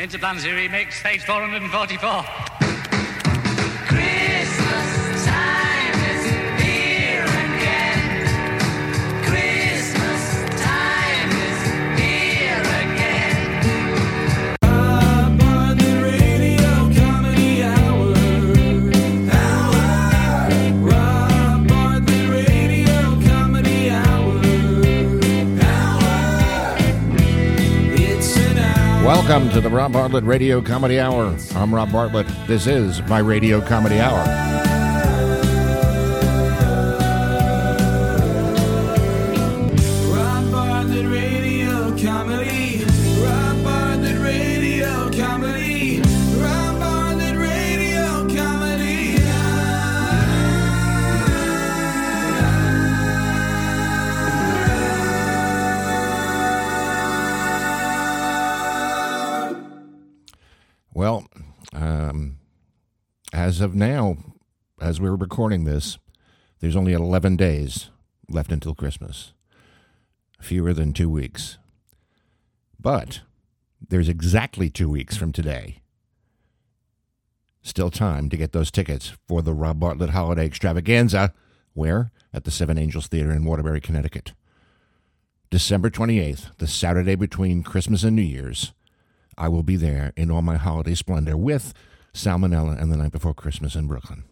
Interplanetary Remix, stage 444. Welcome to the Rob Bartlett Radio Comedy Hour. I'm Rob Bartlett. This is my Radio Comedy Hour. Of now, as we're recording this, there's only 11 days left until Christmas. Fewer than two weeks. But there's exactly two weeks from today. Still time to get those tickets for the Rob Bartlett Holiday Extravaganza. Where? At the Seven Angels Theater in Waterbury, Connecticut. December 28th, the Saturday between Christmas and New Year's. I will be there in all my holiday splendor with Salmonella and the Night Before Christmas in Brooklyn.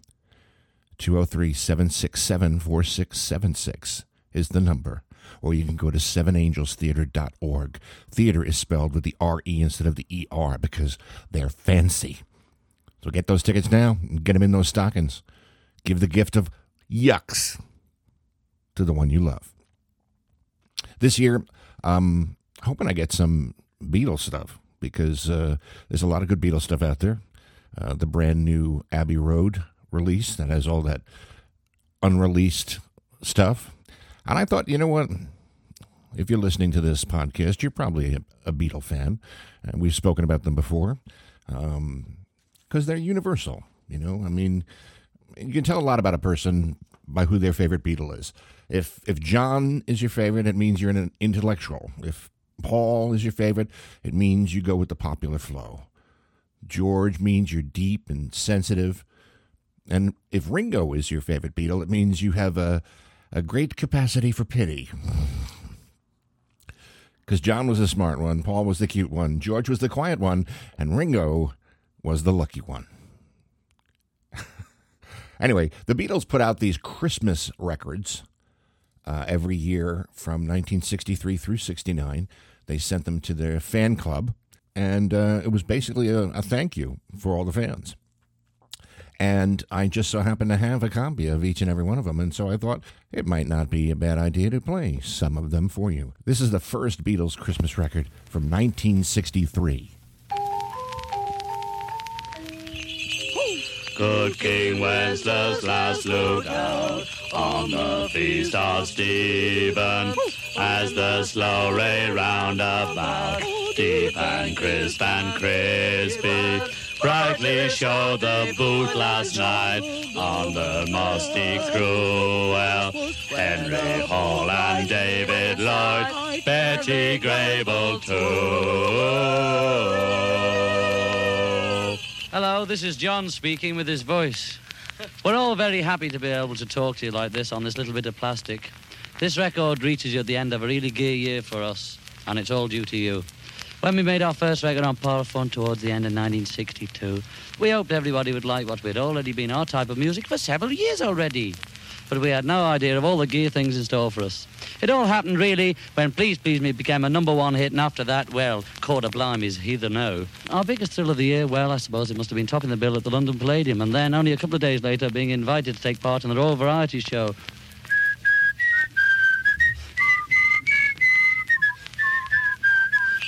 203 767 4676 is the number. Or you can go to sevenangelstheater.org. Theater is spelled with the R-E instead of the E-R because they're fancy. So get those tickets now and get them in those stockings. Give the gift of yucks to the one you love. This year, I'm hoping I get some Beatles stuff because uh, there's a lot of good Beatles stuff out there. Uh, the brand new Abbey Road release that has all that unreleased stuff. And I thought, you know what? If you're listening to this podcast, you're probably a, a Beatle fan. And we've spoken about them before because they're universal. You know, I mean, you can tell a lot about a person by who their favorite Beatle is. If if John is your favorite, it means you're an intellectual. If Paul is your favorite, it means you go with the popular flow. George means you're deep and sensitive. And if Ringo is your favorite Beatle, it means you have a, a great capacity for pity. Because John was the smart one, Paul was the cute one, George was the quiet one, and Ringo was the lucky one. anyway, the Beatles put out these Christmas records uh, every year from 1963 through 69. They sent them to their fan club, and uh, it was basically a, a thank you for all the fans. And I just so happened to have a copy of each and every one of them, and so I thought it might not be a bad idea to play some of them for you. This is the first Beatles Christmas record from 1963. Good King Wenceslas last looked out on the feast of Stephen as the slow ray round about, deep and crisp and crispy, brightly showed the boot last night on the musty cruel. Henry Hall and David Lloyd, Betty Grable too. Hello, this is John speaking with his voice. We're all very happy to be able to talk to you like this on this little bit of plastic. This record reaches you at the end of a really gay year for us, and it's all due to you. When we made our first record on Parlophone towards the end of 1962, we hoped everybody would like what we'd already been our type of music for several years already. But we had no idea of all the gear things in store for us. It all happened really when Please Please Me became a number one hit, and after that, well, Quarter Blimey's Heather No. Our biggest thrill of the year, well, I suppose it must have been topping the bill at the London Palladium, and then only a couple of days later being invited to take part in the Royal Variety Show.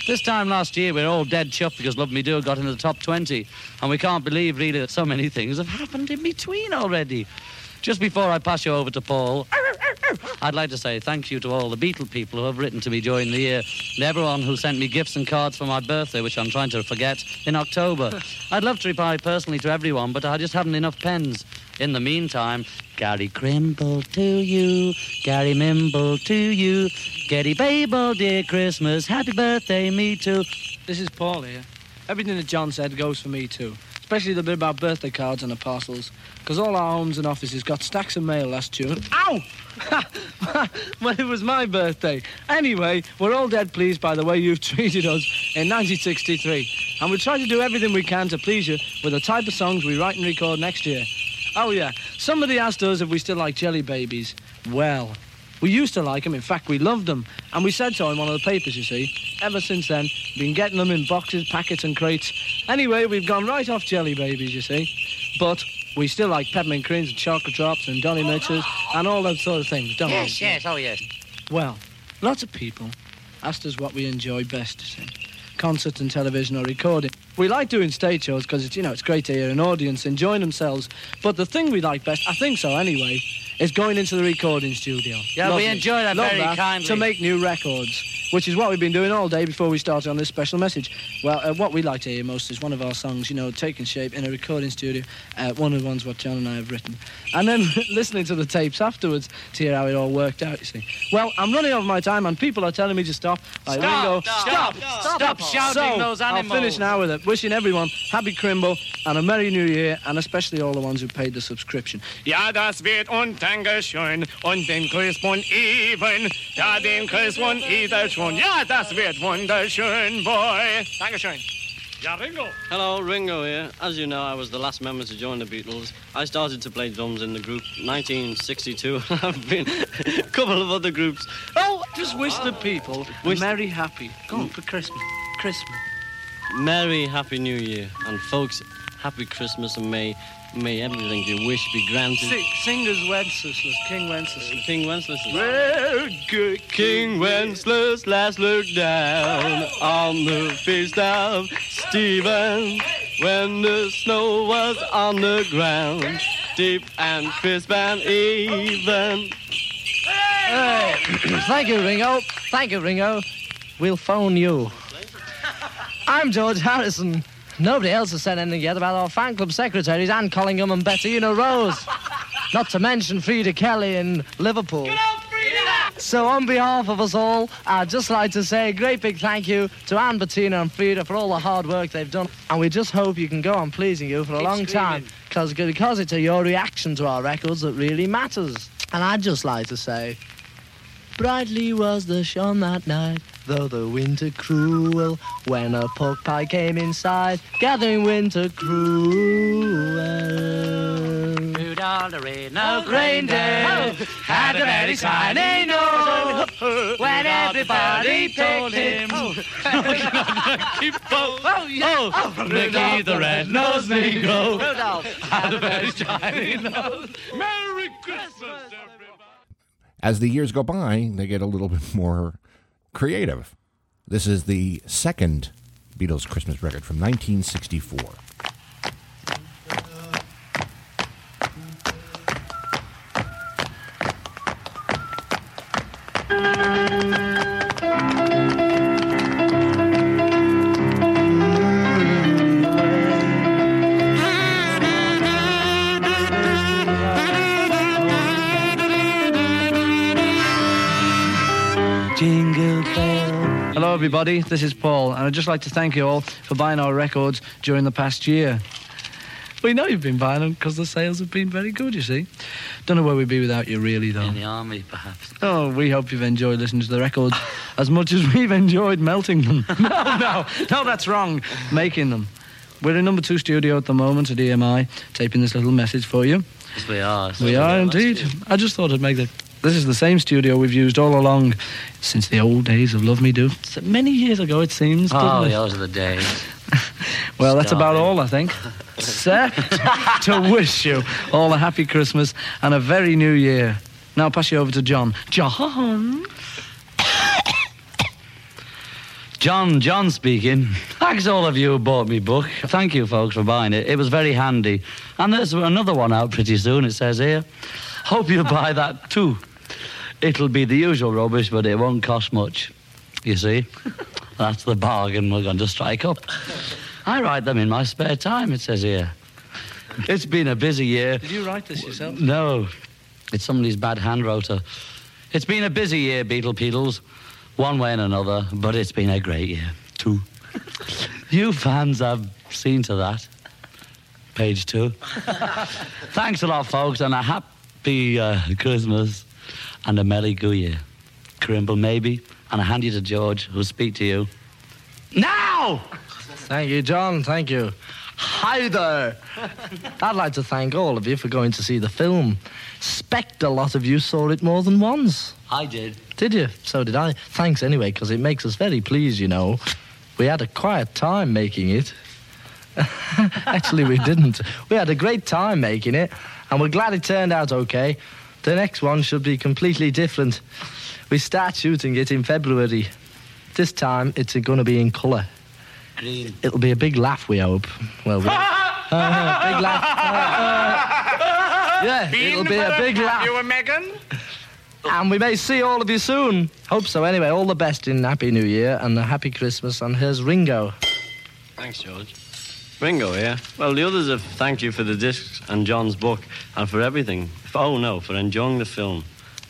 This time last year, we were all dead chuffed because Love Me Do got into the top 20, and we can't believe really that so many things have happened in between already. Just before I pass you over to Paul, I'd like to say thank you to all the Beatle people who have written to me during the year, and everyone who sent me gifts and cards for my birthday, which I'm trying to forget, in October. I'd love to reply personally to everyone, but I just haven't enough pens. In the meantime, Gary Crimble to you, Gary Mimble to you, Getty Babel, dear Christmas, happy birthday, me too. This is Paul here. everything that John said goes for me too. Especially the bit about birthday cards and the parcels. Because all our homes and offices got stacks of mail last June. Ow! when it was my birthday. Anyway, we're all dead pleased by the way you've treated us in 1963. And we try to do everything we can to please you with the type of songs we write and record next year. Oh, yeah. Somebody asked us if we still like jelly babies. Well, we used to like them. In fact, we loved them. And we said so in one of the papers, you see. Ever since then, We've been getting them in boxes, packets, and crates. Anyway, we've gone right off jelly babies, you see. But we still like peppermint creams and chocolate drops and dolly mixes and all those sort of things, don't Yes, we? yes, oh yes. Well, lots of people asked us what we enjoy best to see. Concert and television or recording. We like doing stage shows because it's, you know, it's great to hear an audience enjoying themselves. But the thing we like best, I think so anyway, is going into the recording studio. Yeah, we enjoy that Love very kindly. To make new records, which is what we've been doing all day before we started on this special message. Well, uh, what we like to hear most is one of our songs, you know, taking shape in a recording studio. Uh, one of the ones what John and I have written. And then listening to the tapes afterwards to hear how it all worked out, you see. Well, I'm running over my time and people are telling me to stop. Like, Stop, Ringo, stop, stop, stop shouting so, those animals. I'll finish now with it. Wishing everyone happy Crimble and a Merry New Year, and especially all the ones who paid the subscription. Ja, das wird und Dankeschön und den Grüß von Even. Ja, den Grüß von Ida schon. Ja, das wird wunderschön, boy. Dankeschön. Ja, Ringo. Hello, Ringo here. As you know, I was the last member to join the Beatles. I started to play drums in the group 1962. I've been a couple of other groups. Oh, just wish the people Wish- Merry Happy. Go on for Christmas. Christmas. Merry Happy New Year. And folks, Happy Christmas and may may everything you wish be granted. Sing, singers Wenceslas, King Wenceslas. King Wenceslas. Well, good King Wenceslas last looked down on the feast of Stephen when the snow was on the ground, deep and crisp and even. Thank you, Ringo. Thank you, Ringo. We'll phone you. I'm George Harrison. Nobody else has said anything yet about our fan club secretaries, Anne Collingham and Bettina Rose. Not to mention Freda Kelly in Liverpool. So on behalf of us all, I'd just like to say a great big thank you to Anne, Bettina and Frida for all the hard work they've done. And we just hope you can go on pleasing you for a Keep long time. Cause, because it's your reaction to our records that really matters. And I'd just like to say, Brightly was the shone that night, though the winter cruel, when a pork pie came inside, gathering winter cruel. Rudolph the red-nosed reindeer oh, had a very shiny nose. When everybody told him, keep oh, oh, oh yeah. oh, Ricky the red-nosed Negro had a very shiny nose. Merry Christmas, everybody. As the years go by, they get a little bit more creative. This is the second Beatles Christmas record from 1964. Everybody. This is Paul, and I'd just like to thank you all for buying our records during the past year. We know you've been buying them because the sales have been very good, you see. Don't know where we'd be without you, really, though. In the army, perhaps. Oh, we hope you've enjoyed listening to the records as much as we've enjoyed melting them. no, no, no, that's wrong. Making them. We're in number two studio at the moment at EMI, taping this little message for you. Yes, we are. We are indeed. I just thought I'd make the. This is the same studio we've used all along since the old days of Love Me Do. It's many years ago, it seems. Oh, doesn't it? those are the days. Well, that's about all, I think. Except to wish you all a happy Christmas and a very new year. Now I'll pass you over to John. John? John, John speaking. Thanks all of you who bought me book. Thank you, folks, for buying it. It was very handy. And there's another one out pretty soon, it says here. Hope you buy that too. It'll be the usual rubbish, but it won't cost much. You see? That's the bargain we're going to strike up. I write them in my spare time, it says here. It's been a busy year. Did you write this yourself? No, it's somebody's bad hand rotor. It's been a busy year, Beetle Peedles, one way and another, but it's been a great year, too. You fans have seen to that. Page two. Thanks a lot, folks, and a happy uh, Christmas and a Merry Go Year. Crimble, maybe, and I hand you to George, who'll speak to you. Now! Thank you, John. Thank you. Hi there. I'd like to thank all of you for going to see the film. Expect a lot of you saw it more than once. I did. Did you? So did I. Thanks anyway, because it makes us very pleased, you know. We had a quiet time making it. Actually, we didn't. We had a great time making it, and we're glad it turned out okay. The next one should be completely different. We start shooting it in February. This time, it's going to be in colour. Green. It'll be a big laugh, we hope. Well, we Uh, big laugh. Uh, uh, yeah, it'll be a big laugh. You and Megan? And we may see all of you soon. Hope so. Anyway, all the best in Happy New Year and a Happy Christmas. And here's Ringo. Thanks, George. Ringo, yeah. Well, the others have thanked you for the discs and John's book and for everything. Oh, no, for enjoying the film.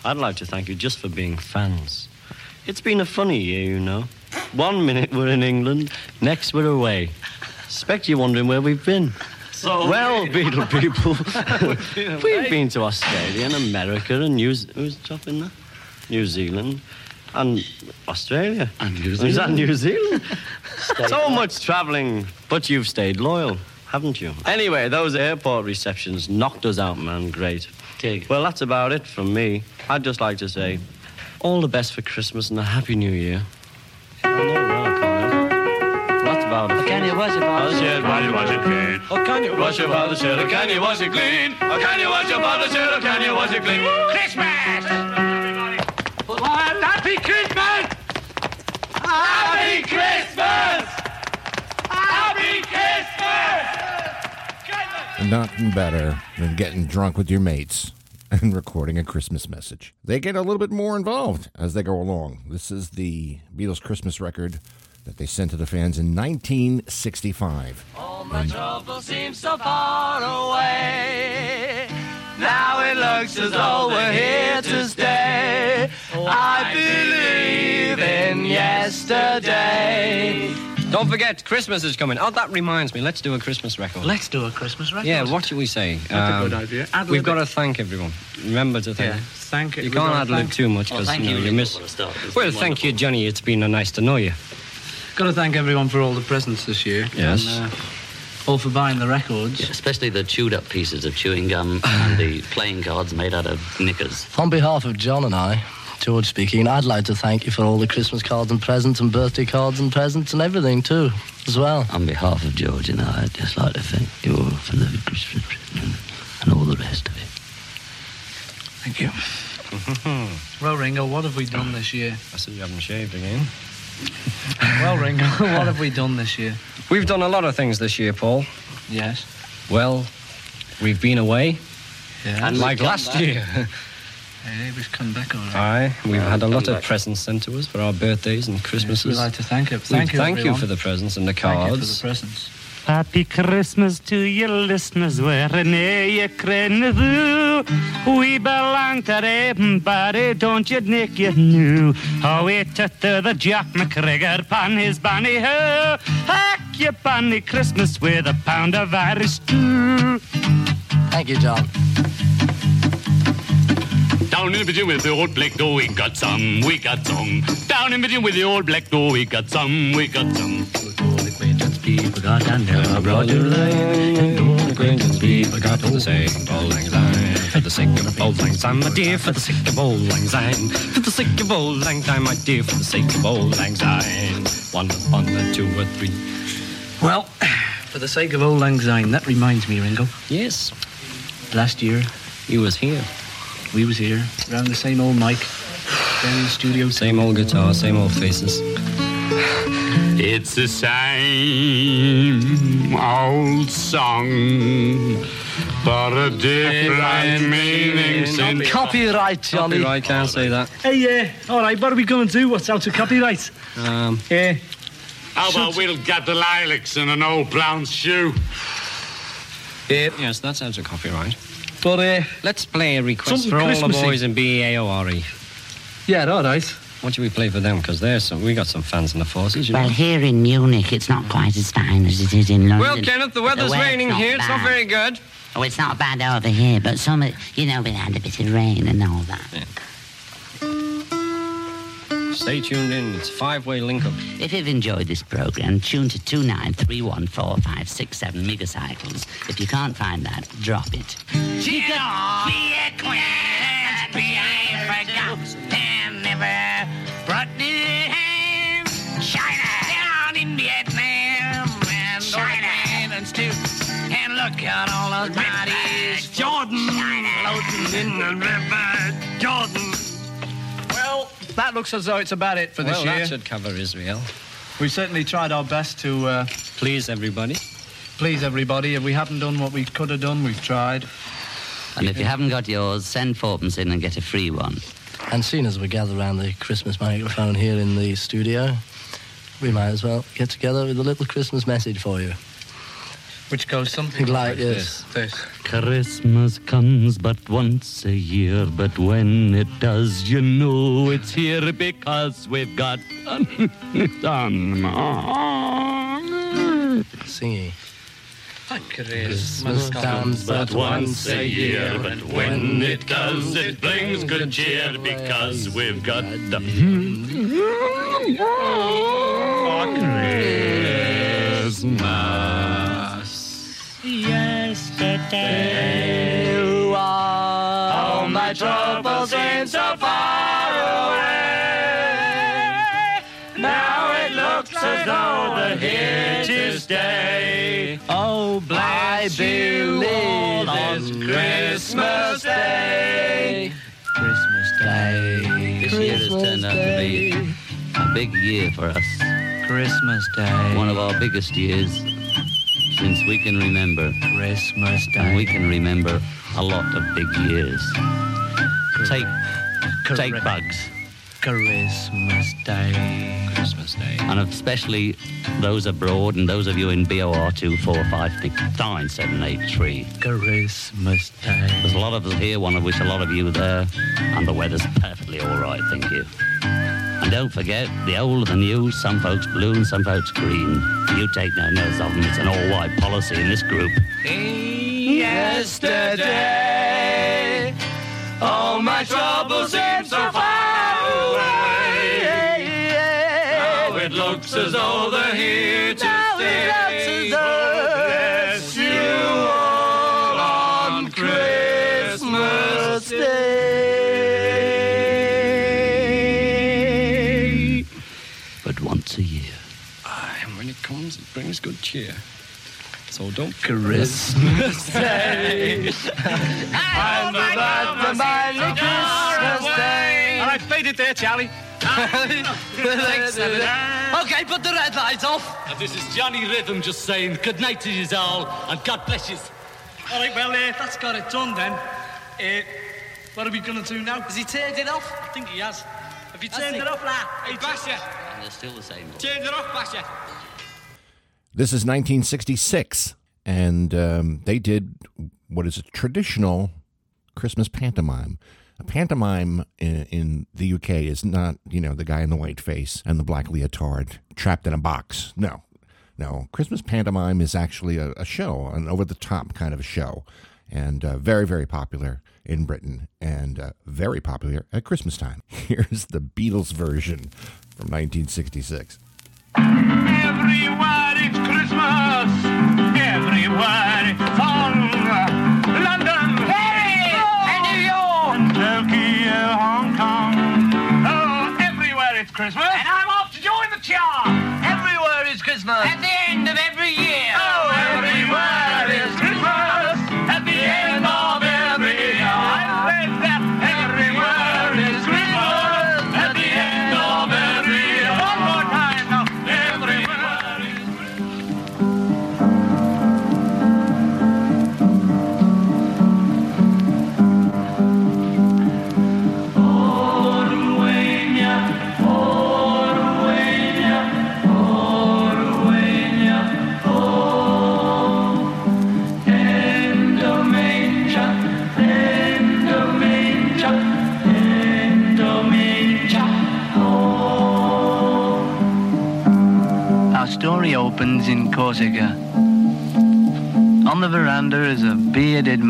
I'd like to thank you just for being fans. It's been a funny year, you know. One minute we're in England, next we're away. Expect you're wondering where we've been. So Well, Beetle people, we've been to Australia and America and New who's top in there? New Zealand and Australia. And New Zealand. New Zealand? so much travelling, but you've stayed loyal, haven't you? Anyway, those airport receptions knocked us out, man. Great. Dig. Well, that's about it from me. I'd just like to say all the best for Christmas and a happy New Year. I know well, Colin. Well, that's about it. Can you wash it, Father shed, why you wash it clean? Oh, can you? Wash your father shed, or can you wash it clean? Oh, can you wash your shed, or can you wash it clean? Christmas! Happy Christmas! Happy Christmas! Happy Christmas! Nothing better than getting drunk with your mates and recording a Christmas message. They get a little bit more involved as they go along. This is the Beatles Christmas record that they sent to the fans in 1965. All my trouble seems so far away. Now it looks as though we're here to stay. I believe in yesterday. Don't forget, Christmas is coming. Oh, that reminds me. Let's do a Christmas record. Let's do a Christmas record. yeah, what should we say? That's Um, a good idea. Ad We've got to thank everyone. Remember to thank. Yeah, thank You we've can't gotta ad lib thank- too much because thank you, know, you, you Ringo, miss. for the start. It's Well, been thank you. Johnny. It's been uh, nice to know you. Got to thank everyone for all the presents this year. Yes. And, uh, all for buying the records. Especially the chewed up pieces of chewing gum and the playing cards made out of knickers. On behalf of John and I, George speaking, I'd like to thank you for all the Christmas cards and presents and birthday cards and presents and everything too, as well. On behalf of George and I, I'd just like to thank you all for the Christmas present and all the rest of it. Thank you. well, Ringo, what have we done this year? I see you haven't shaved again. Well, Ringo, what have we done this year? We've done a lot of things this year, Paul. Yes. Well, we've been away, Yeah. And like last back. year. Hey, we've come back all right. Aye, we've had a come lot of presents sent to us for our birthdays and Yes, Christmases. we'd like to thank you. We Thank you, thank you for the presents and the Thank you for the cards. presents. Happy Christmas to your listeners, wherever you can We belong to everybody, don't you, Nick, you knew. How we took to the Jack McGregor pan his banny ho. Hack your banny Christmas with a pound of Irish stew. Thank you, John. Down in the pigeon with the old black door, we got some, we got some. Down in the pigeon with the old black door, we got some, we got some. People got and never brought you acquaintance people got to the sake of old lang syne. For the sake of old lang syne, my dear, for the sake of old lang syne. For the sake of old lang syne, my dear, for the sake of old lang syne. One, one, a two, a three. Well, for the sake of old lang syne, that reminds me, Ringo. Yes, Last year, he was here. we was here, around the same old mic, down in the studio. Same old guitar, same old faces. It's the same old song, but a different meaning since. Copyright, Johnny. Copyright, can't say that. Hey, yeah. All right, what are we going to do? What's out of copyright? Um, Yeah. How about we'll get the lilacs in an old brown shoe? yes, that's out of copyright. But, uh, Let's play a request Something for all the Christmassy. boys in B-A-O-R-E. yeah, all right. What should we play for them? Because there's some. We got some fans in the forces. You Well, know. here in Munich, it's not quite as fine as it is in London. Well, Kenneth, the But weather's weather's raining here. It's not very good. Oh, it's not bad over here, but some, you know, we had a bit of rain and all that. Stay tuned in. It's five-way link-up. If you've enjoyed this program, tune to 29314567 megacycles. If you can't find that, drop it. China at bodies. Jordan floating in the river. Jordan. Well, that looks as though it's about it for this well, year. that should cover Israel. We certainly tried our best to uh, Please, everybody. please everybody. If we haven't done what we could have done, we've tried. And if you haven't got yours, send fourpence in and get a free one. And seeing as we gather around the Christmas microphone here in the studio, we might as well get together with a little Christmas message for you. Which goes something Like this. This. Christmas comes but once a year, but when it does, you know it's here because we've got some. Singy. Christmas comes But once a year, but when it does, it brings good cheer because we've got the Yesterday, You are all my troubles seem so far away. Now it looks as though they're here to stay. Oh, I believe it's Christmas Day. Christmas Day. This year has turned out to be a big year for us. Christmas Day. One of our biggest years since we can remember. Christmas And we can remember a lot of big years. Take, take Correct. bugs. Christmas Day. Christmas Day. And especially those abroad and those of you in BOR 2459783. Christmas Day. There's a lot of us here, one of which a lot of you there, and the weather's perfectly all right, thank you. Don't forget, the old and the new, some folks blue and some folks green. You take no notice of them, it's an all-white policy in this group. Yesterday, all my troubles seem so far away. Now it looks as though they're here to stay. Brings. So don't Christmas Day. I'm about to mind the Christmas Day. All right, fade it there, Charlie. Thanks, Okay, put the red lights off. this is Johnny Rhythm just saying good night to you all, and God bless you. All right, well, uh, that's got it done then. Uh, what are we going to do now? Has he turned it off? I think he has. Have you turned it off, lad? Hey, Basher, And they're still the same. Turned it off, Basher. This is 1966, and um, they did what is a traditional Christmas pantomime. A pantomime in, in the UK is not, you know, the guy in the white face and the black leotard trapped in a box. No, no. Christmas pantomime is actually a, a show, an over the top kind of a show, and uh, very, very popular in Britain and uh, very popular at Christmas time. Here's the Beatles version from 1966. Everywhere it's Christmas. Everywhere it's fun. London, Paris, and New York, and Tokyo, Hong Kong. Oh, everywhere it's Christmas.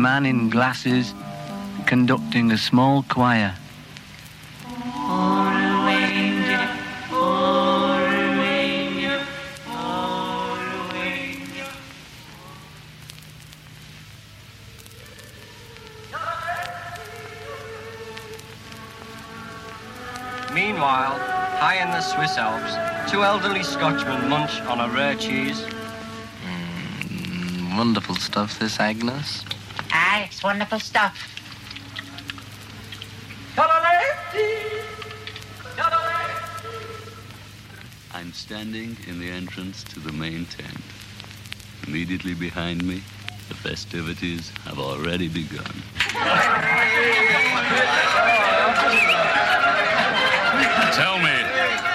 Man in glasses conducting a small choir. Meanwhile, high in the Swiss Alps, two elderly Scotchmen munch on a rare cheese. Mm, wonderful stuff, this Agnes. Aye, it's wonderful stuff. I'm standing in the entrance to the main tent. Immediately behind me, the festivities have already begun. Tell me,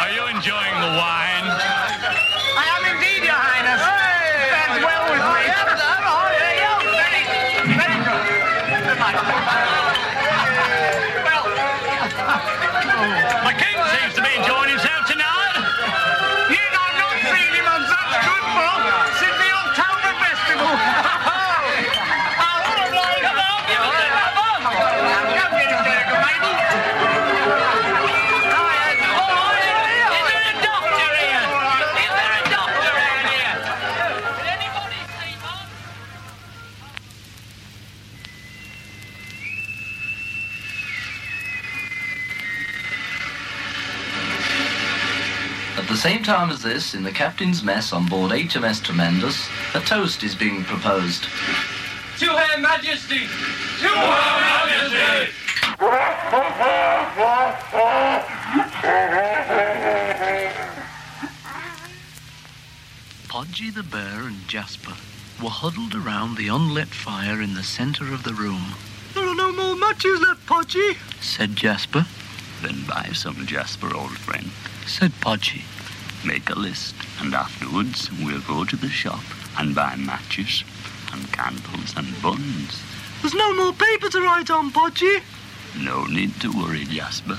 are you enjoying the wine? Same time as this, in the captain's mess on board HMS Tremendous, a toast is being proposed. To Her Majesty. To Her Majesty. Podgy the bear and Jasper were huddled around the unlit fire in the center of the room, There are no more matches left, Podgy. said Jasper. Then buy some, Jasper, old friend. Said Podgy. Make a list, and afterwards we'll go to the shop and buy matches and candles and buns. There's no more paper to write on, Podgy. No need to worry, Jasper.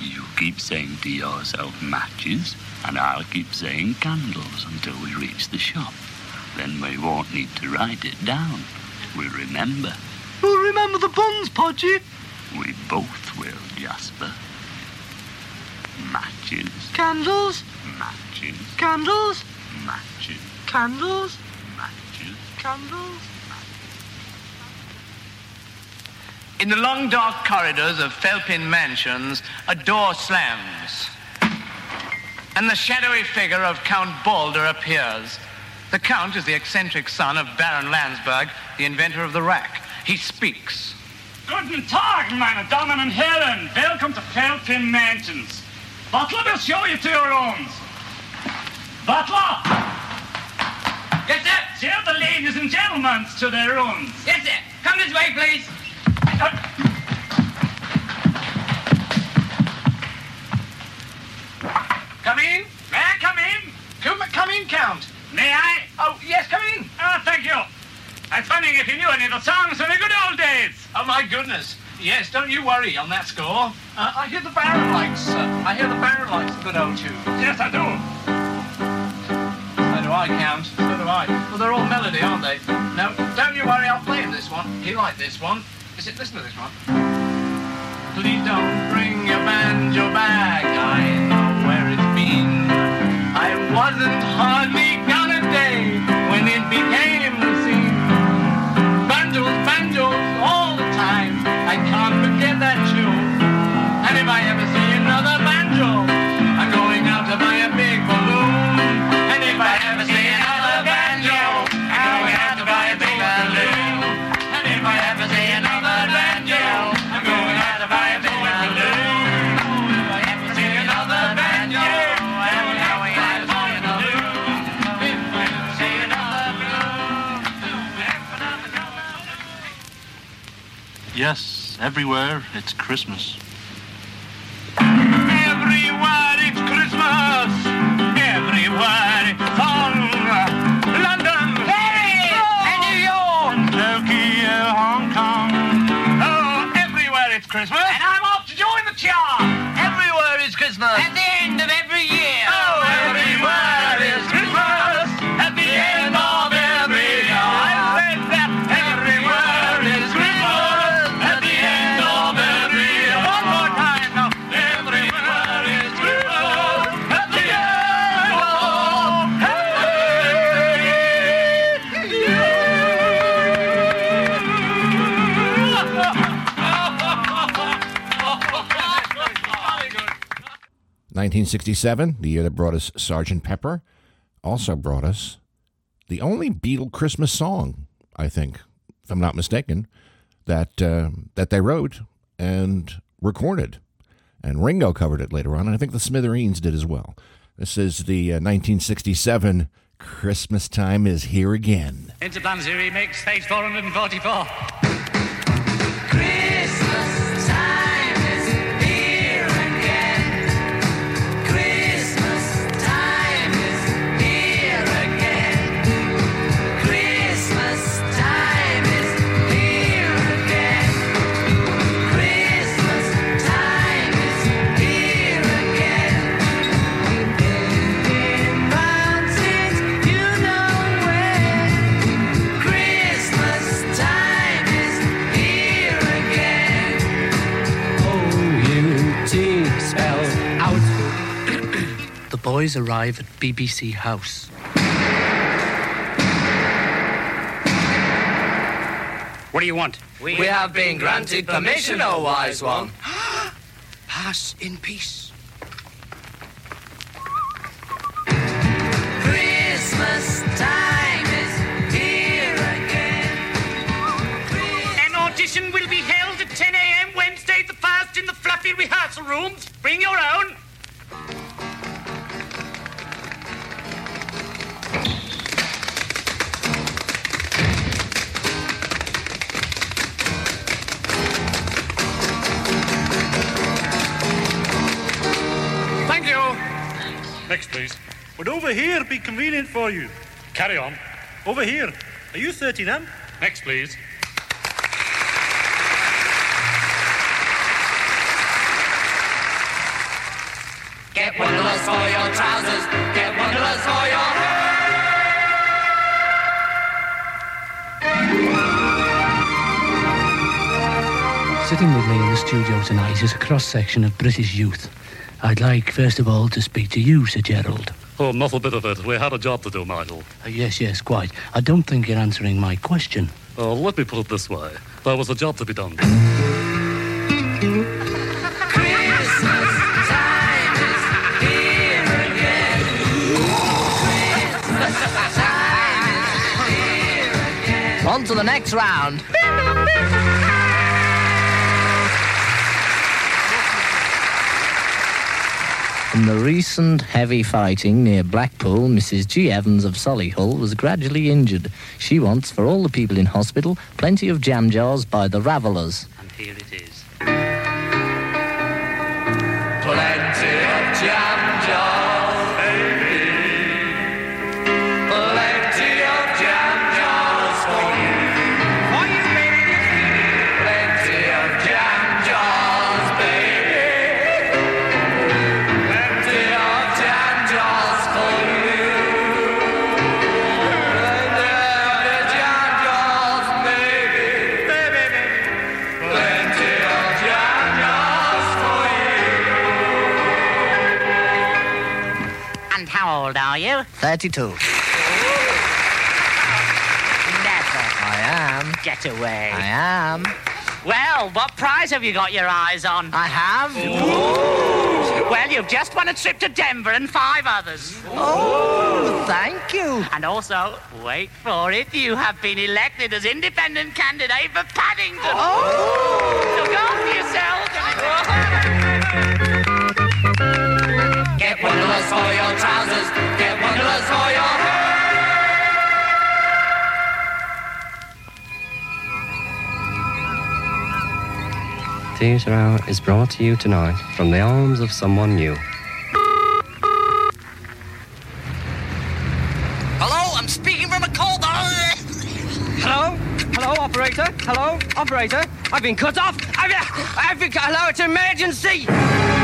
You keep saying to yourself matches, and I'll keep saying candles until we reach the shop. Then we won't need to write it down. We'll remember. We'll remember the buns, Podgy. We both will, Jasper. Matches, Candles, matches, candles, matches, candles, matches. candles. In the long dark corridors of Felpin Mansions, a door slams. And the shadowy figure of Count Balder appears. The Count is the eccentric son of Baron Landsberg, the inventor of the rack. He speaks. Guten Tag, meine Damen und Herren. Welcome to Felpin Mansions. Butler will show you to your rooms. Butler! Yes, sir. Show the ladies and gentlemen to their rooms. Yes, sir. Come this way, please. Come in. May I come in? Come, come in, Count. May I? Oh, yes, come in. Ah, thank you. I was wondering if you knew any of the songs from the good old days. Oh, my goodness. Yes, don't you worry on that score. Uh, I hear the Baron likes, uh, I hear the Baron likes a good old tune. Yes, I do. So do I, Count. So do I. Well, they're all melody, aren't they? No, don't you worry. I'll play him this one. He liked this one. Is it? Listen to this one. Please don't bring your banjo back. I know where it's been. I wasn't hardly gone a day when it became everywhere it's Christmas. Everywhere it's Christmas. Everywhere it's on. London. Paris. And New York. Tokyo, Hong Kong. Oh, everywhere it's Christmas. 1967, the year that brought us Sgt. Pepper, also brought us the only Beatle Christmas song, I think, if I'm not mistaken, that uh, that they wrote and recorded. And Ringo covered it later on, and I think the Smithereens did as well. This is the uh, 1967 Christmas Time is Here Again. Interplan Zero Remix, page 444. Christmas time boys arrive at BBC House. What do you want? We have been granted permission, O wise one. Pass in peace. Christmas time is here again. An audition will be held at 10 a.m. Wednesday the 1st in the fluffy rehearsal rooms. Bring your own. Next, please. Would over here be convenient for you? Carry on. Over here. Are you 13M? Next, please. Get wonderless for your trousers. Get wonderless for your hair. Sitting with me in the studio tonight is a cross section of British youth. I'd like, first of all, to speak to you, Sir Gerald. Oh, not a bit of it. We had a job to do, Michael. Uh, yes, yes, quite. I don't think you're answering my question. Oh, let me put it this way. There was a job to be done. On to the next round. In the recent heavy fighting near Blackpool, Mrs. G. Evans of Solihull was gradually injured. She wants, for all the people in hospital, plenty of jam jars by the Ravelers. And here it is. 32. Never. I am. Get away. I am. Well, what prize have you got your eyes on? I have. Well, you've just won a trip to Denver and five others. Oh, thank you. And also, wait for it, you have been elected as independent candidate for Paddington. Oh! Look after yourself. Get wonderless for your trousers. For your hair. Theatre Hour is brought to you tonight from the arms of someone new. Hello, I'm speaking from a cold. Hello? Hello, operator? Hello, operator? I've been cut off. I've, I've been. Hello, it's an emergency.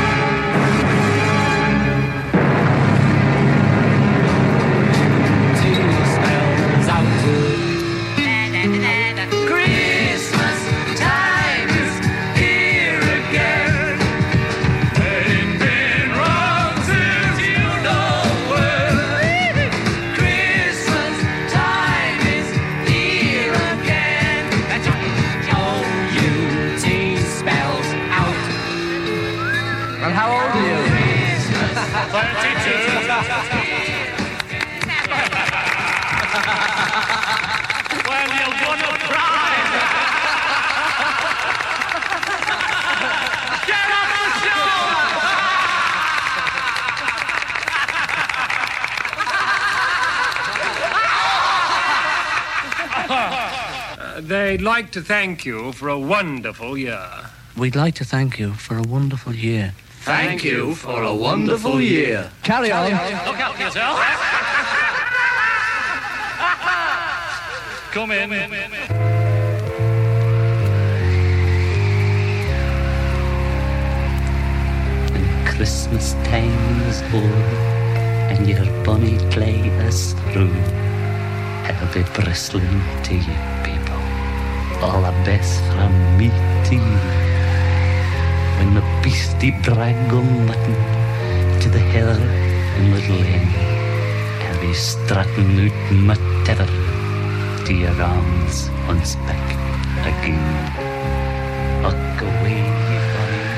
They'd like to thank you for a wonderful year. We'd like to thank you for a wonderful year. Thank you for a wonderful year. Carry on. Look out for yourself. Come in. When Christmas time is over and your bonny play us through. I'll be bristling to you, people. All the best from me to you. When the beastie drag on mutton to the hill in Little Inn, I'll be strutting out my tether to your arms once back again. Look away, bonny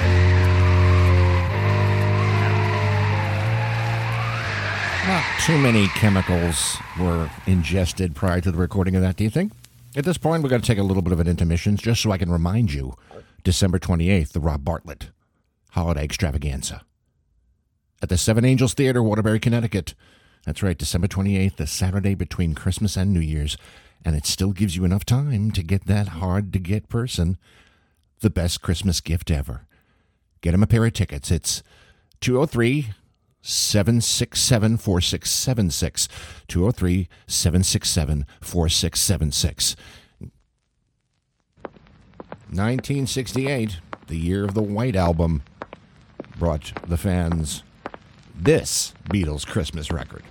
Not too many chemicals were ingested prior to the recording of that, do you think? At this point, we're going to take a little bit of an intermission just so I can remind you December 28th, the Rob Bartlett Holiday Extravaganza at the Seven Angels Theater, Waterbury, Connecticut. That's right, December 28th, the Saturday between Christmas and New Year's. And it still gives you enough time to get that hard to get person the best Christmas gift ever. Get him a pair of tickets. It's 203 767 4676. 203 767 4676. 1968, the year of the White Album, brought the fans this Beatles Christmas record.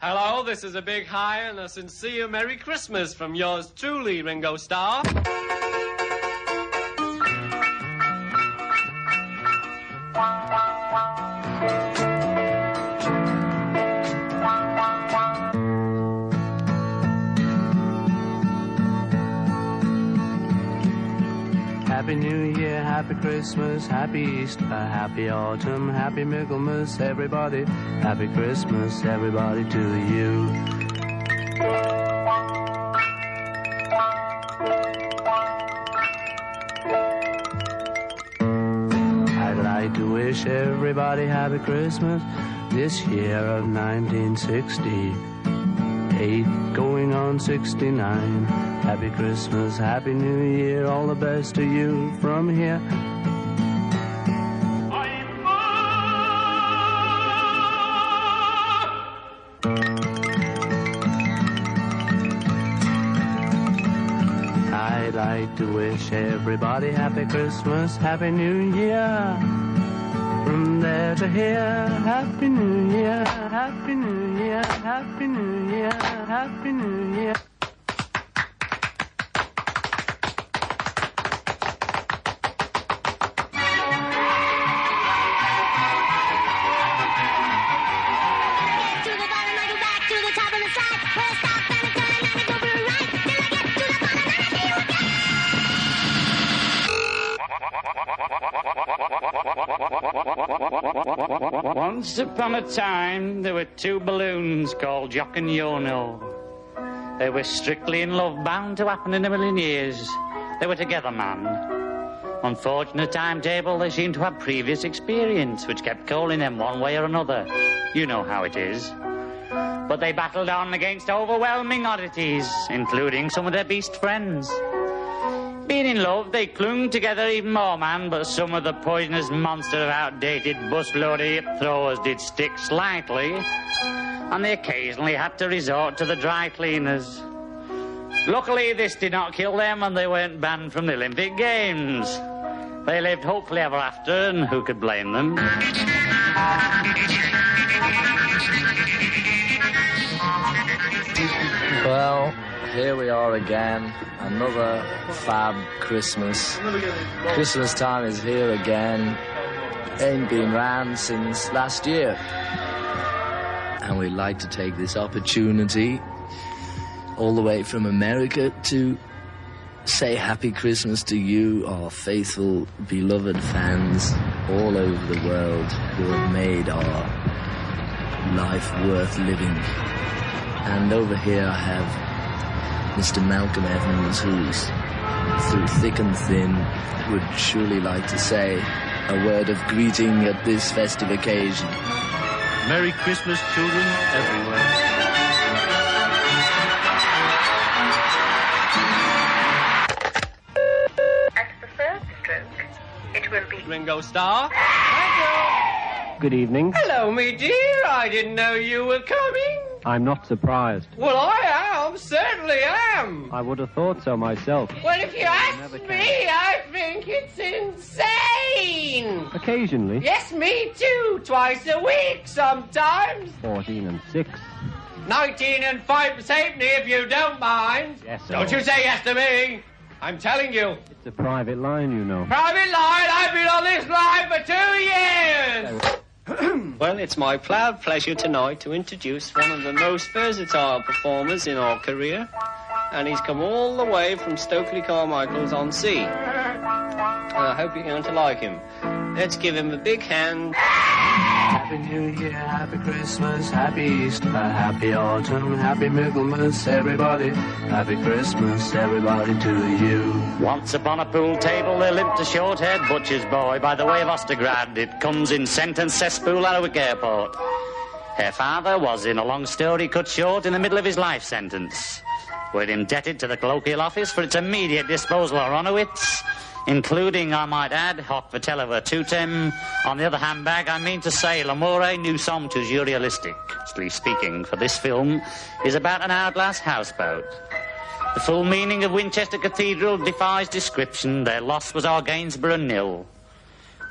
Hello, this is a big hi and a sincere Merry Christmas from yours truly, Ringo Starr. Happy New Year, Happy Christmas, Happy Easter, Happy Autumn, Happy Michaelmas, everybody. Happy Christmas, everybody, to you. I'd like to wish everybody Happy Christmas this year of 1968, going on 69. Happy Christmas, Happy New Year, all the best to you from here. I'd like to wish everybody Happy Christmas, Happy New Year. From there to here, Happy New Year, Happy New Year, Happy New Year, Happy New Year. Once upon a time, there were two balloons called Jock and Yono. They were strictly in love, bound to happen in a million years. They were together, man. Unfortunate timetable, they seemed to have previous experience, which kept calling them one way or another. You know how it is. But they battled on against overwhelming oddities, including some of their beast friends. Being in love, they clung together even more, man, but some of the poisonous monster of outdated busload hip throwers did stick slightly, and they occasionally had to resort to the dry cleaners. Luckily, this did not kill them, and they weren't banned from the Olympic Games. They lived hopefully ever after, and who could blame them? Well, here we are again. Another fab Christmas. Christmas time is here again. Ain't been round since last year. And we'd like to take this opportunity, all the way from America, to say Happy Christmas to you, our faithful, beloved fans all over the world who have made our life worth living. And over here I have Mr. Malcolm Evans, who's through thick and thin, would surely like to say a word of greeting at this festive occasion. Merry Christmas, children everywhere. Ringo Starr. Good evening. Hello, me dear. I didn't know you were coming. I'm not surprised. Well, I Certainly am. I would have thought so myself. Well, if you ask me, I think it's insane. Occasionally. Yes, me too. Twice a week sometimes. 14 and 6. 19 and 5 safety if you don't mind. Yes, sir. Don't you say yes to me. I'm telling you. It's a private line, you know. Private line, I've been on this line for two years. Well, it's my proud pleasure tonight to introduce one of the most versatile performers in our career. And he's come all the way from Stokely Carmichael's on sea. I hope you're going to like him. Let's give him a big hand. Happy New Year, Happy Christmas, Happy Easter, Happy Autumn, Happy Michaelmas, everybody. Happy Christmas, everybody to you. Once upon a pool table there lived a short-haired butcher's boy by the way of Ostergrad. It comes in sentence cesspool at airport. Her father was, in a long story cut short, in the middle of his life sentence. We're indebted to the colloquial office for its immediate disposal of Ronowitz, including, I might add, Hoc Vitelliver Tutem. On the other hand, bag, I mean to say, L'amore sommes toujours realistic. Strictly speaking, for this film is about an hourglass houseboat. The full meaning of Winchester Cathedral defies description. Their loss was our Gainsborough nil.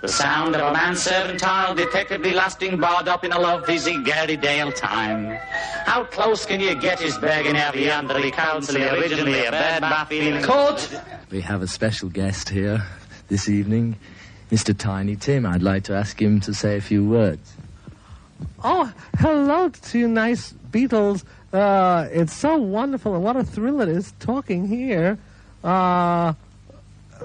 The sound of a manservant tile detectably lasting barred up in a lovely Gary Dale time. How close can you get his Bergen Aviandri Council originally a bad baffy Court! We have a special guest here this evening, Mr. Tiny Tim. I'd like to ask him to say a few words. Oh, hello to you, nice Beatles. Uh, it's so wonderful, and what a thrill it is talking here uh,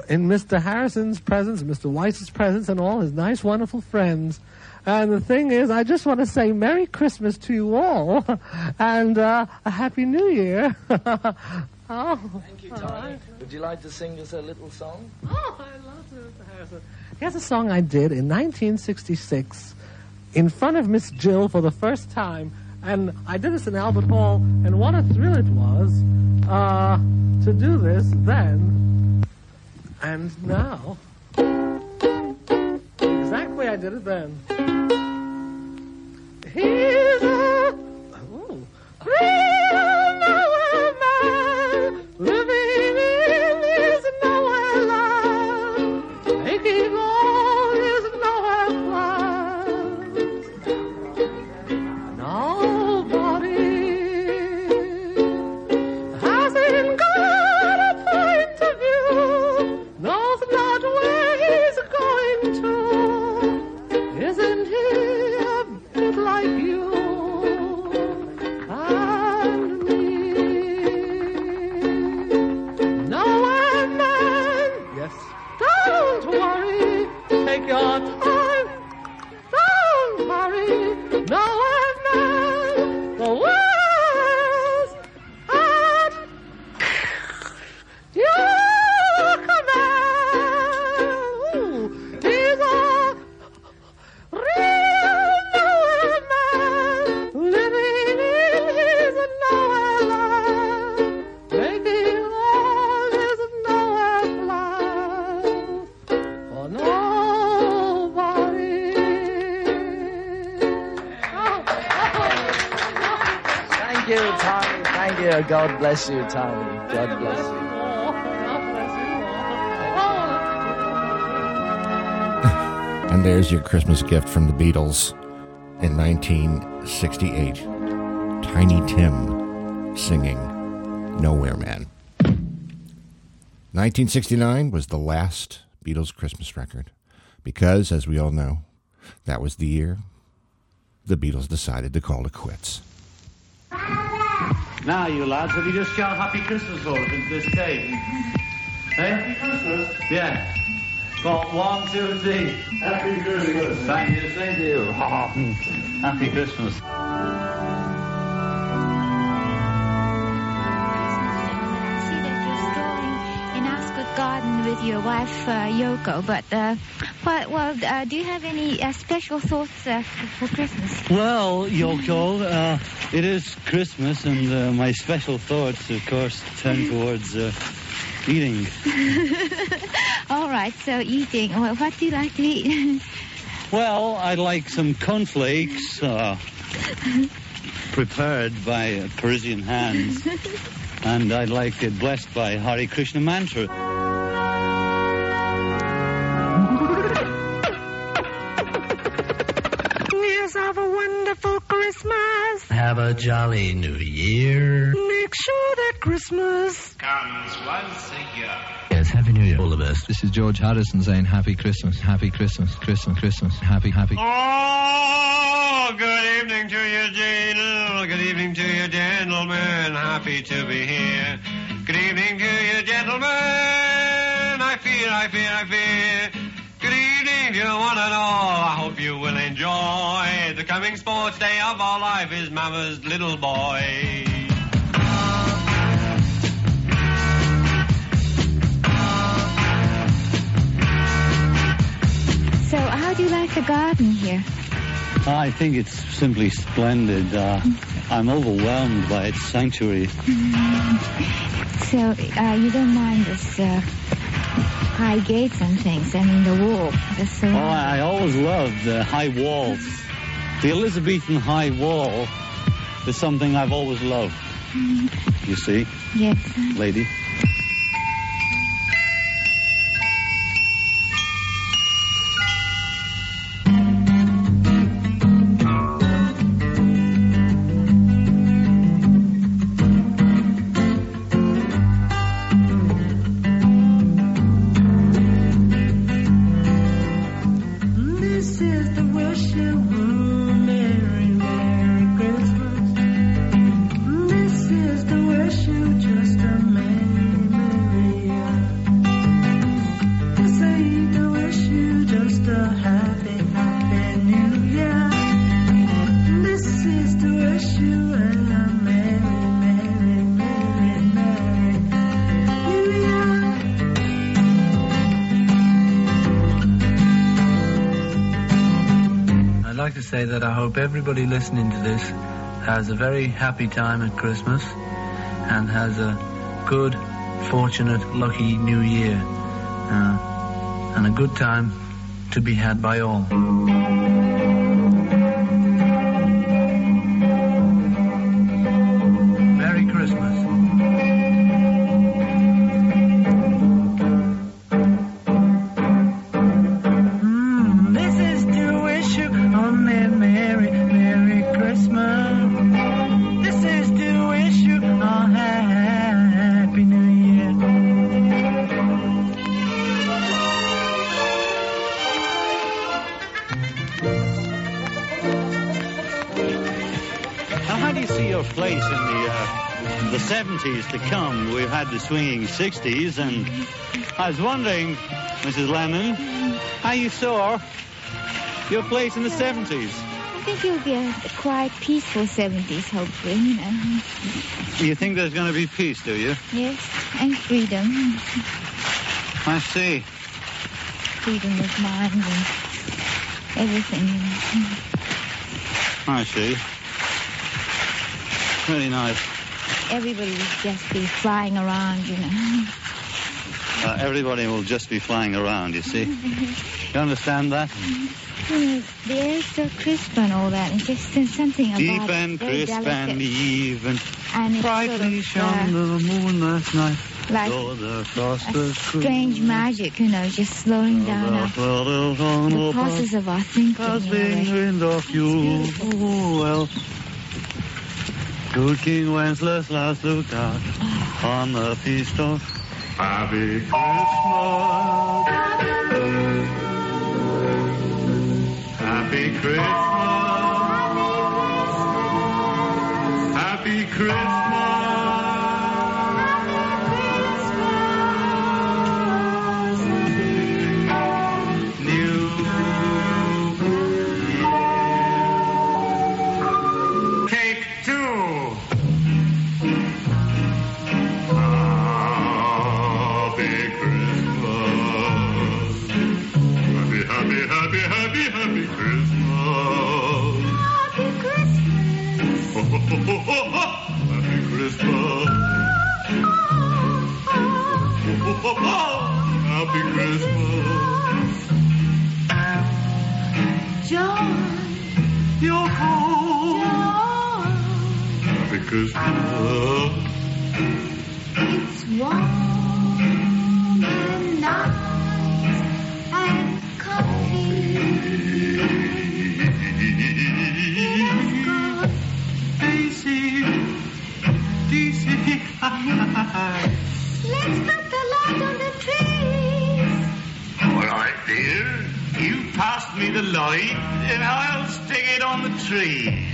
in Mr. Harrison's presence, Mr. Weiss's presence, and all his nice, wonderful friends. And the thing is, I just want to say Merry Christmas to you all, and uh, a Happy New Year. oh, Thank you, Tiny. Would you like to sing us a little song? Oh, I love Mr. Harrison. Here's a song I did in 1966 in front of Miss Jill for the first time. And I did this in Albert Hall, and what a thrill it was uh, to do this then and now. Exactly, I did it then. Here's a ooh, bless you, Tiny. God bless you. And there's your Christmas gift from the Beatles in 1968. Tiny Tim singing Nowhere Man. 1969 was the last Beatles Christmas record because, as we all know, that was the year the Beatles decided to call it quits. Now, you lads, have you just shouted Happy Christmas for us into this tape? Hey? Eh? Happy Christmas? Yeah. Go on, one, two, three. Happy Christmas. Thank you, same to you. Happy Christmas. Your wife uh, Yoko. But uh, what, well, uh, do you have any uh, special thoughts uh, for Christmas? Well, Yoko, uh, it is Christmas, and uh, my special thoughts, of course, turn towards uh, Eating. All right, so eating. Well, what do you like to eat? Well, I'd like some cornflakes uh, prepared by uh, Parisian hands, and I'd like it blessed by Hare Krishna mantra. Have a jolly new year. Make sure that Christmas Comes once a year. Yes, Happy New Year. All the best. This is George Harrison saying Happy Christmas, Happy Christmas, Christmas, Christmas, Happy, Happy. Oh, good evening to you, Jane. Good evening to you, gentlemen. Happy to be here. Good evening to you, gentlemen. I fear, I fear, I fear. Good evening to you one and all. I hope you will enjoy the coming sports day of our life is Mama's little boy. so, how do you like the garden here? I think it's simply splendid. Uh, I'm overwhelmed by its sanctuary. So, uh, you don't mind this uh, high gates and things? I mean, the wall. The Oh, I always loved the high walls. The Elizabethan high wall is something I've always loved. Mm. You see, Yes. lady? Say that I hope everybody listening to this has a very happy time at Christmas and has a good, fortunate, lucky new year. Uh, and a good time to be had by all. The swinging 60s, and I was wondering, Mrs. Lennon, how you saw your place in the 70s. I think it'll be a, quite peaceful 70s, hopefully, you know. You think there's going to be peace, do you? Yes, and freedom. I see. Freedom of mind and everything, you know. I see. Really nice. Everybody will just be flying around, you know. Uh, everybody will just be flying around, you see. You understand that? The air's so crisp and all that. It's just there's something about Deep and very crisp delicate. and even. And Brightly sort of, uh, shone the moon last night. like the strange magic, you know, just slowing down our, the process of our thinking. Has a been wind of you. Oh, well. Good King Wenceslas last looked out on the feast of Happy Christmas. Happy Christmas. Happy Christmas. Christmas. happy Christmas. Happy Christmas. John. You're home. John. Happy Christmas. It's warm and nice and comfy. Let's put the light on the trees. All right, dear. You pass me the light, and I'll stick it on the tree.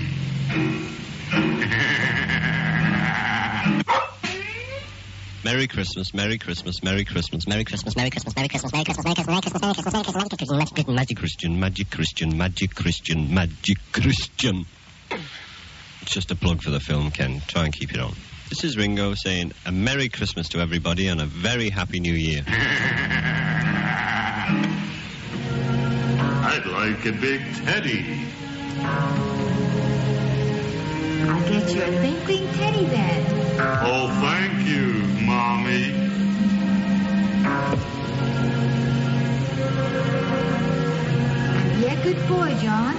Merry Christmas, Merry Christmas, Merry Christmas, Merry Christmas, Merry Christmas, Merry Christmas, Merry Christmas, Merry Christmas, Merry Christmas, Merry Christmas, Merry Christmas, Merry Christmas, Magic Christian, Magic Christian, Magic Christian, Magic Christian. It's just a plug for the film, Ken. Try and keep it on. This is Ringo saying a Merry Christmas to everybody and a very Happy New Year. I'd like a big teddy. I'll get you a twinkling teddy then. Oh, thank you, Mommy. Be a good boy, John.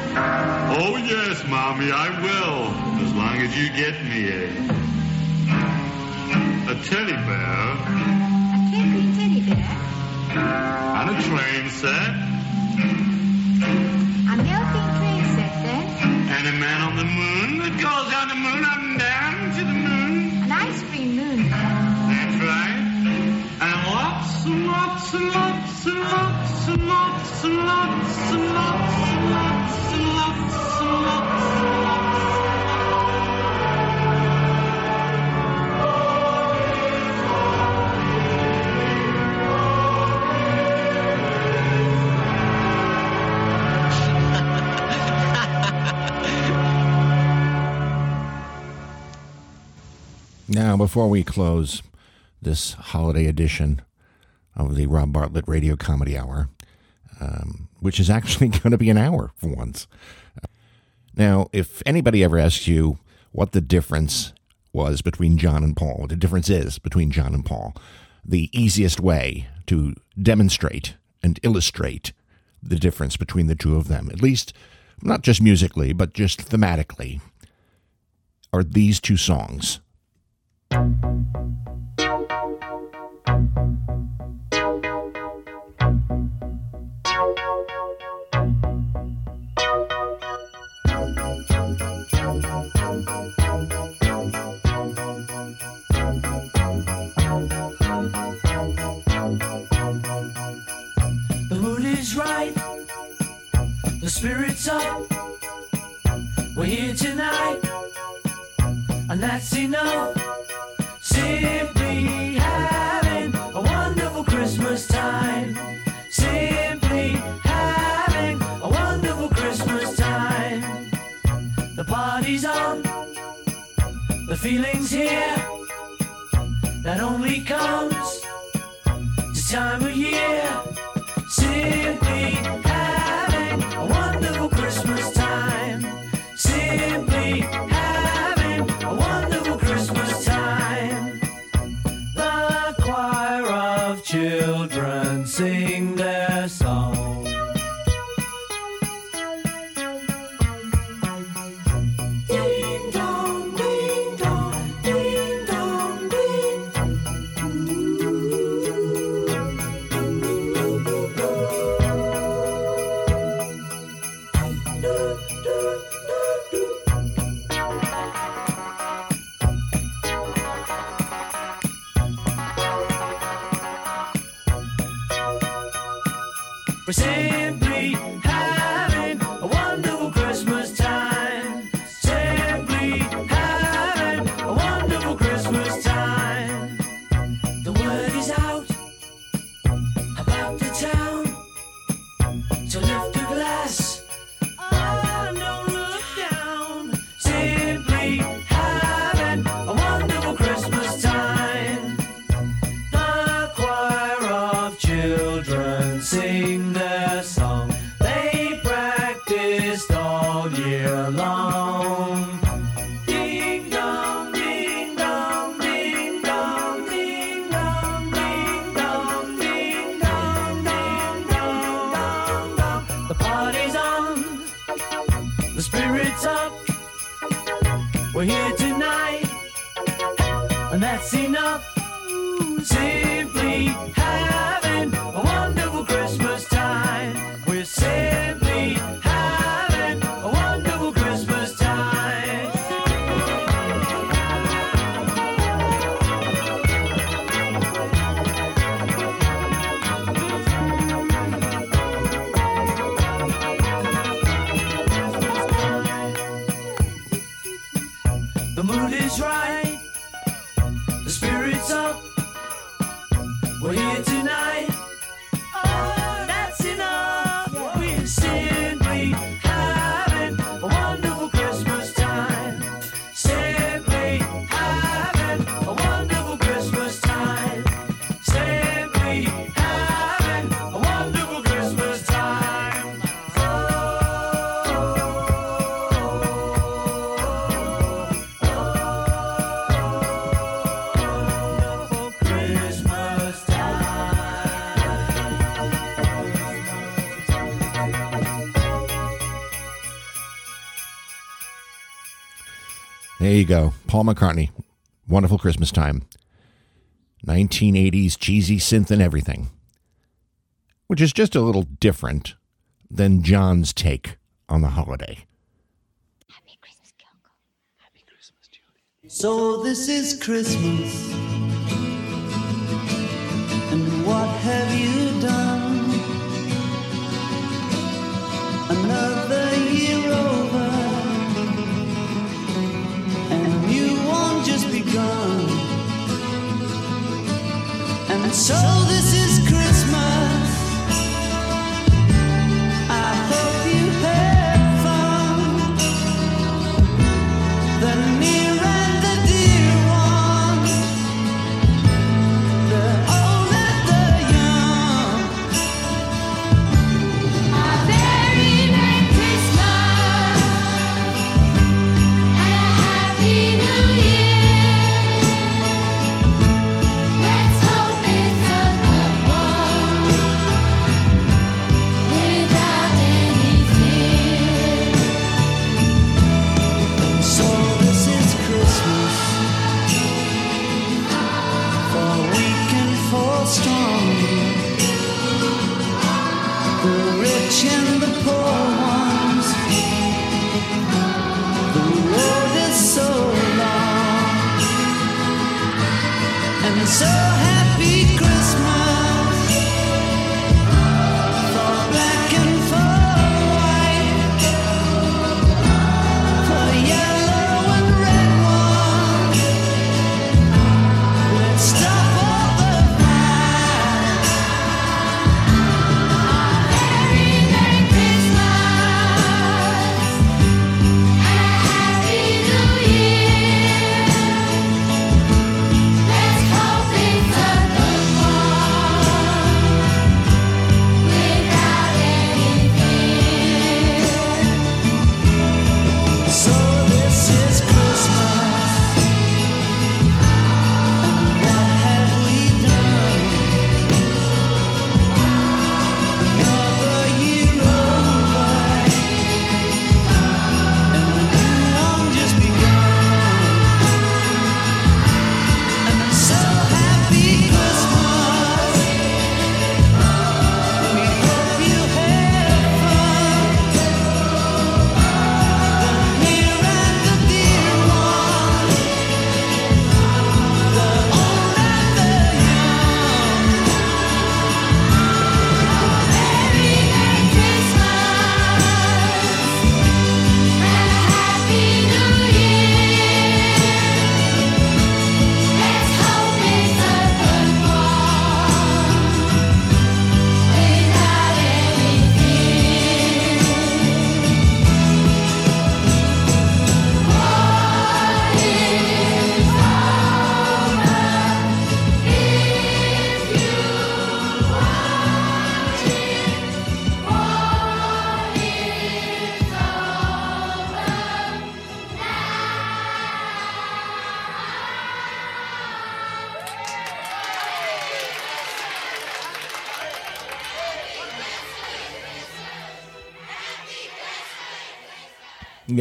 Oh, yes, Mommy, I will. As long as you get me a. a teddy bear A twinkling teddy bear. and a train set A melting train set then. and a man on the moon that goes down the moon up and down to the moon. An ice cream moon. That's right. And lots and lots and lots and lots and lots and lots and lots and lots and lots and lots Now, before we close this holiday edition of the Rob Bartlett Radio Comedy Hour, um, which is actually going to be an hour for once. Now, if anybody ever asks you what the difference was between John and Paul, what the difference is between John and Paul, the easiest way to demonstrate and illustrate the difference between the two of them, at least not just musically, but just thematically, are these two songs. We're here tonight. And that's enough. Feeling's here. That only comes this time of year. Simply There you go. Paul McCartney. Wonderful Christmas time. 1980s cheesy synth and everything, which is just a little different than John's take on the holiday. Happy Christmas, Kyoko. Happy Christmas, Julie. So this is Christmas. And what have you done? Another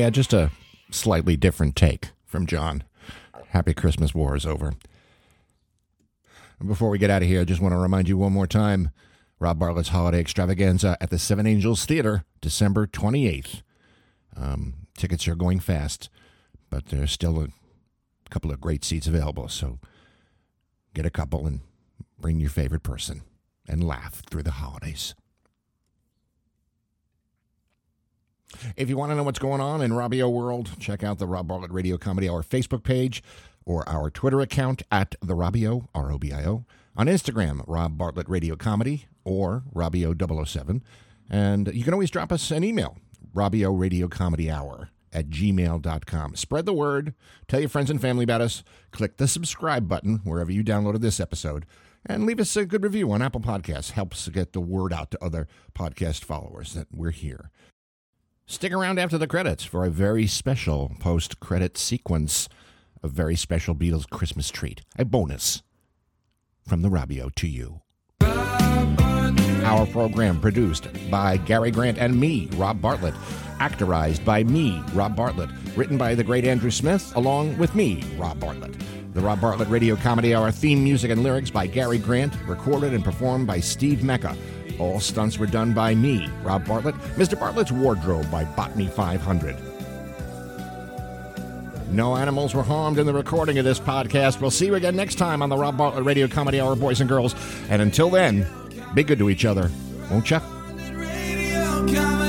Yeah, just a slightly different take from John. Happy Christmas War is over. Before we get out of here, I just want to remind you one more time Rob Bartlett's Holiday Extravaganza at the Seven Angels Theater, December 28th. Um, tickets are going fast, but there's still a couple of great seats available. So get a couple and bring your favorite person and laugh through the holidays. If you want to know what's going on in Robio World, check out the Rob Bartlett Radio Comedy Hour Facebook page or our Twitter account at the Robio, R O B I O. On Instagram, Rob Bartlett Radio Comedy or Robio007. And you can always drop us an email, Robio Radio Comedy Hour at gmail.com. Spread the word, tell your friends and family about us, click the subscribe button wherever you downloaded this episode, and leave us a good review on Apple Podcasts. Helps get the word out to other podcast followers that we're here. Stick around after the credits for a very special post credit sequence, a very special Beatles Christmas treat, a bonus from the Robio to you. Our program produced by Gary Grant and me, Rob Bartlett. Actorized by me, Rob Bartlett. Written by the great Andrew Smith, along with me, Rob Bartlett. The Rob Bartlett Radio Comedy Hour theme music and lyrics by Gary Grant, recorded and performed by Steve Mecca. All stunts were done by me, Rob Bartlett. Mr. Bartlett's wardrobe by Botany 500. No animals were harmed in the recording of this podcast. We'll see you again next time on the Rob Bartlett Radio Comedy Hour, boys and girls. And until then, be good to each other, won't? Come